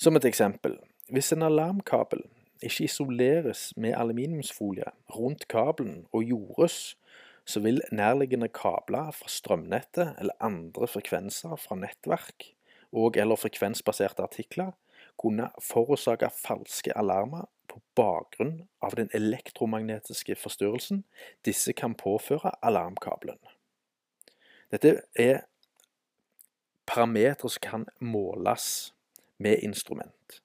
Som et eksempel, hvis en alarmkabel ikke isoleres med aluminiumsfolie rundt kabelen og jordes, så vil nærliggende kabler fra strømnettet eller andre frekvenser fra nettverk og eller frekvensbaserte artikler kunne forårsake falske alarmer på bakgrunn av den elektromagnetiske forstyrrelsen disse kan påføre alarmkabelen. Dette er parametere som kan måles med instrument.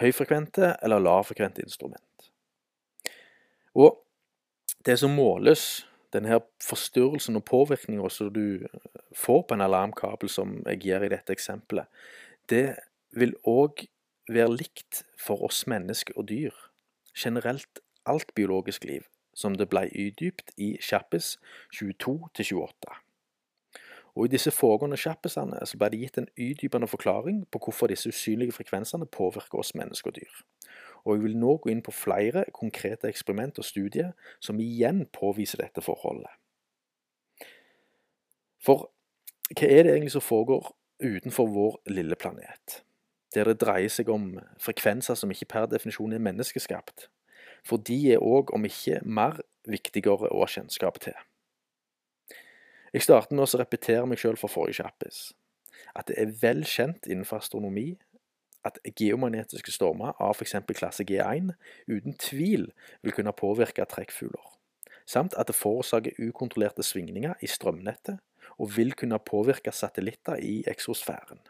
Høyfrekvente eller lavfrekvente instrument. Og det som måles, denne forstyrrelsen og påvirkninga som du får på en alarmkabel, som jeg gir i dette eksempelet, det vil òg være likt for oss mennesker og dyr. Generelt alt biologisk liv, som det ble utdypt i Kjappes 22-28. Og I disse foregående så ble det gitt en utdypende forklaring på hvorfor disse usynlige frekvensene påvirker oss mennesker og dyr. Og Jeg vil nå gå inn på flere konkrete eksperiment og studier som igjen påviser dette forholdet. For hva er det egentlig som foregår utenfor vår lille planet? Der det dreier seg om frekvenser som ikke per definisjon er menneskeskapt. For de er òg, om ikke mer, viktigere å ha kjennskap til. Jeg starter med å repetere meg selv fra forrige kjappis. At det er vel kjent innenfor astronomi at geomagnetiske stormer av f.eks. klasse G1 uten tvil vil kunne påvirke trekkfugler, samt at det forårsaker ukontrollerte svingninger i strømnettet og vil kunne påvirke satellitter i eksosfæren.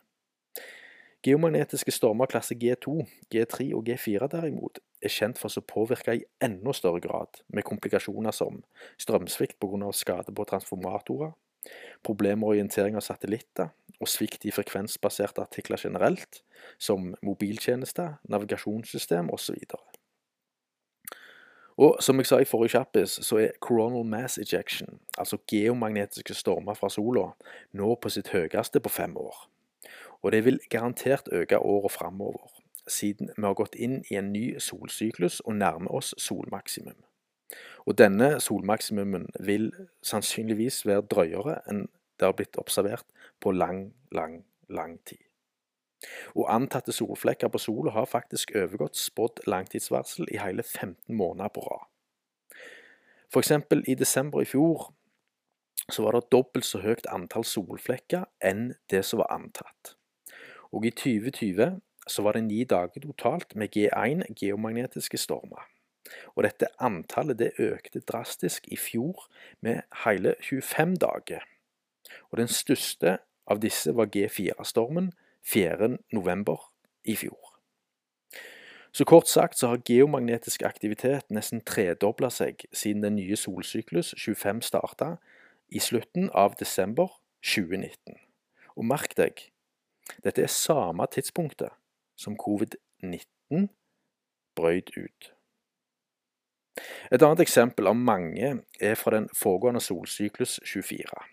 Geomagnetiske stormer klasse G2, G3 og G4 derimot er kjent for å påvirke i enda større grad, med komplikasjoner som strømsvikt pga. skade på transformatorer, problemer med orientering av satellitter og svikt i frekvensbaserte artikler generelt, som mobiltjenester, navigasjonssystem osv. Og som jeg sa i forrige kjappis, så er coronal mass ejection, altså geomagnetiske stormer fra sola, nå på sitt høyeste på fem år. Og det vil garantert øke året framover, siden vi har gått inn i en ny solsyklus og nærmer oss solmaksimum. Og denne solmaksimumen vil sannsynligvis være drøyere enn det har blitt observert på lang, lang, lang tid. Og antatte solflekker på sola har faktisk overgått spådd langtidsvarsel i hele 15 måneder på rad. F.eks. i desember i fjor så var det dobbelt så høyt antall solflekker enn det som var antatt. Og i 2020 så var det ni dager totalt med G1 geomagnetiske stormer. Og dette antallet det økte drastisk i fjor med hele 25 dager. Og den største av disse var G4-stormen 4.11. i fjor. Så kort sagt så har geomagnetisk aktivitet nesten tredobla seg siden den nye solsyklus 25 starta i slutten av desember 2019. Og merk deg, dette er samme tidspunktet som covid-19 brøyt ut. Et annet eksempel av mange er fra den foregående solsyklus 24.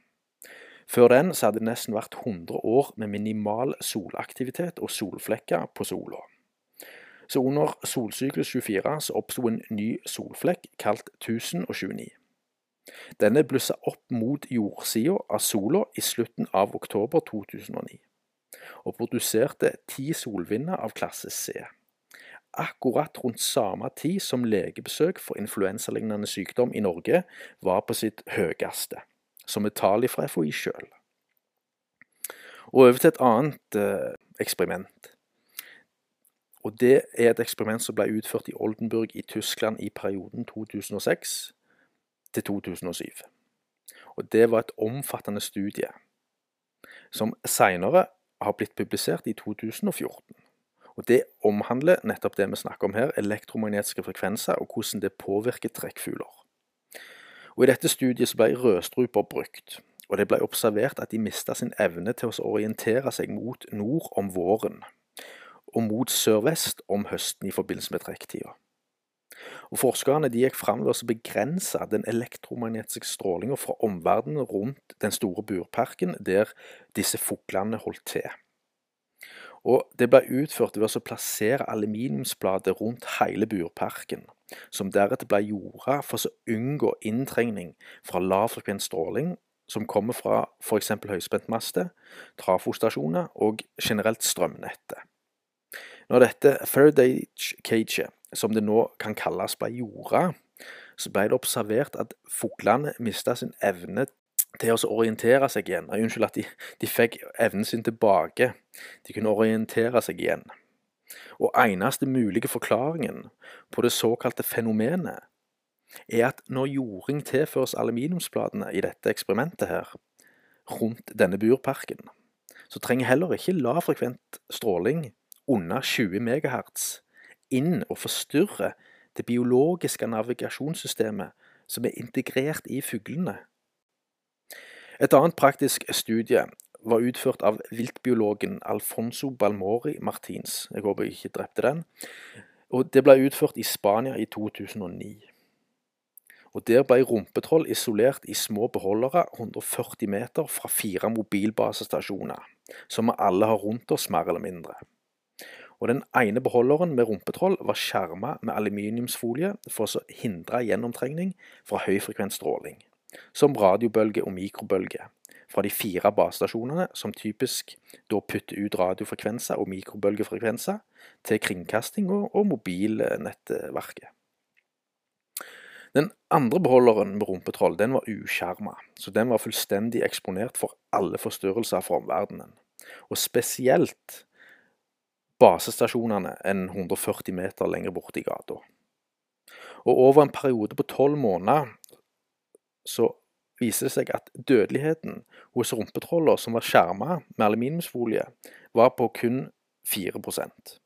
Før den så hadde det nesten vært 100 år med minimal solaktivitet og solflekker på sola. Så under solsyklus 24 så oppsto en ny solflekk kalt 1029. Denne blussa opp mot jordsida av sola i slutten av oktober 2009 og produserte ti solvinder av klasse C. Akkurat rundt samme tid som legebesøk for influensalignende sykdom i Norge var på sitt høyeste, som et tall fra FHI sjøl. Og over til et annet eh, eksperiment. Og Det er et eksperiment som ble utført i Oldenburg i Tyskland i perioden 2006 til 2007. Og Det var et omfattende studie som seinere har blitt publisert i 2014. Og Det omhandler nettopp det vi snakker om her, elektromagnetiske frekvenser og hvordan det påvirker trekkfugler. Og I dette studiet ble rødstruper brukt, og det ble observert at de mista sin evne til å orientere seg mot nord om våren, og mot sørvest om høsten i forbindelse med trekktida. Og Forskerne de gikk fram ved å begrense den elektromagnetiske strålinga fra omverdenen rundt den store burparken der disse fuglene holdt til. Og Det ble utført ved å plassere aluminiumsblader rundt hele burparken, som deretter ble jorda for å unngå inntrengning fra lavfrekvent stråling som kommer fra f.eks. høyspentmaster, trafostasjoner og generelt strømnettet. Når dette Faraday-caget, som det nå kan kalles, ble jorda, så ble det observert at fuglene mista sin evne til å orientere seg igjen. Nei, unnskyld, at de, de fikk evnen sin tilbake. De kunne orientere seg igjen. Og eneste mulige forklaringen på det såkalte fenomenet er at når jording tilføres aluminiumsbladene i dette eksperimentet her, rundt denne burparken, så trenger heller ikke lavfrekvent stråling under 20 MHz inn og forstyrre det biologiske navigasjonssystemet som er integrert i fuglene. Et annet praktisk studie var utført av viltbiologen Alfonso Balmori Martins. Jeg håper jeg ikke drepte den. Og Det ble utført i Spania i 2009. Og Der ble rumpetroll isolert i små beholdere 140 meter fra fire mobilbasestasjoner, som vi alle har rundt oss, mer eller mindre. Og Den ene beholderen med rumpetroll var skjerma med aluminiumsfolie for å hindre gjennomtrengning fra høyfrekvent stråling, som radiobølge og mikrobølge, fra de fire basestasjonene som typisk da putter ut radiofrekvenser og mikrobølgefrekvenser til kringkasting og, og mobilnettverket. Den andre beholderen med rumpetroll den var uskjerma, så den var fullstendig eksponert for alle forstyrrelser fra omverdenen. Og spesielt basestasjonene enn 140 meter lenger borte i gata. Og over en periode på tolv måneder så viser det seg at dødeligheten hos rumpetroller som var skjerma med aluminiumsfolie, var på kun 4%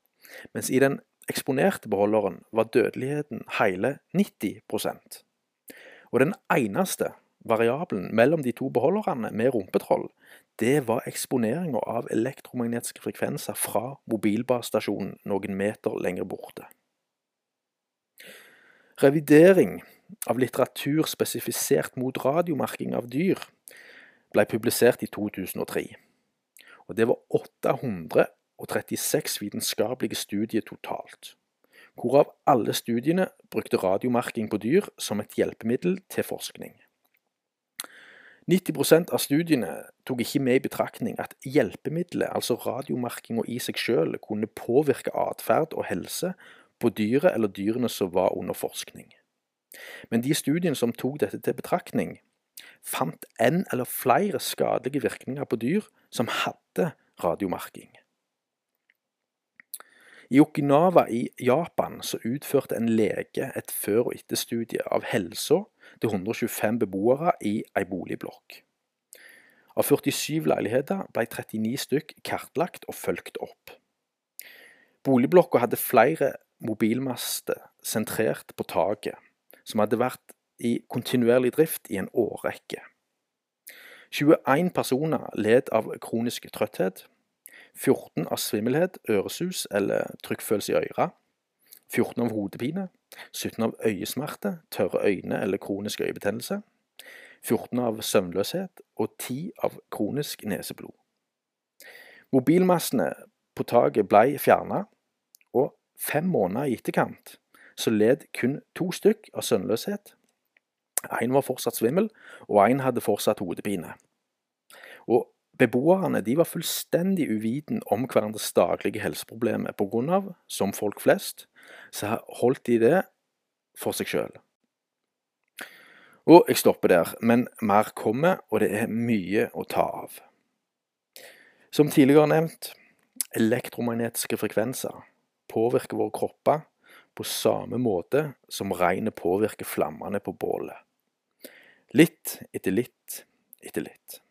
Mens i den eksponerte beholderen var dødeligheten hele 90% Og den eneste variabelen mellom de to beholderne med rumpetroll, det var eksponeringa av elektromagnetiske frekvenser fra mobilbasestasjonen noen meter lenger borte. Revidering av litteratur spesifisert mot radiomerking av dyr ble publisert i 2003. Og Det var 836 vitenskapelige studier totalt, hvorav alle studiene brukte radiomerking på dyr som et hjelpemiddel til forskning. 90% av studiene tok ikke med i betraktning at hjelpemiddelet, altså radiomerkinga i seg selv, kunne påvirke atferd og helse på dyret eller dyrene som var under forskning. Men de studiene som tok dette til betraktning, fant en eller flere skadelige virkninger på dyr som hadde radiomerking. I Okinawa i Japan så utførte en lege et før- og etterstudie av helsa til 125 beboere i ei boligblokk. Av 47 leiligheter ble 39 stykk kartlagt og fulgt opp. Boligblokka hadde flere mobilmaster sentrert på taket som hadde vært i kontinuerlig drift i en årrekke. 21 personer led av kronisk trøtthet, 14 av svimmelhet, øresus eller trykkfølelse i øra, 14 av hodepine, 17 av øyesmerte, tørre øyne eller kronisk øyebetennelse, 14 av søvnløshet og 10 av kronisk neseblod. Mobilmassene på taket ble fjerna, og fem måneder i etterkant så led kun to stykk av søvnløshet. Én var fortsatt svimmel, og én hadde fortsatt hodepine. Og Beboerne de var fullstendig uviten om hverandres daglige helseproblemer pga., som folk flest, så holdt de det for seg sjøl. Og jeg stopper der, men mer kommer, og det er mye å ta av. Som tidligere nevnt, elektromagnetiske frekvenser påvirker våre kropper på samme måte som regnet påvirker flammene på bålet. Litt etter Litt etter litt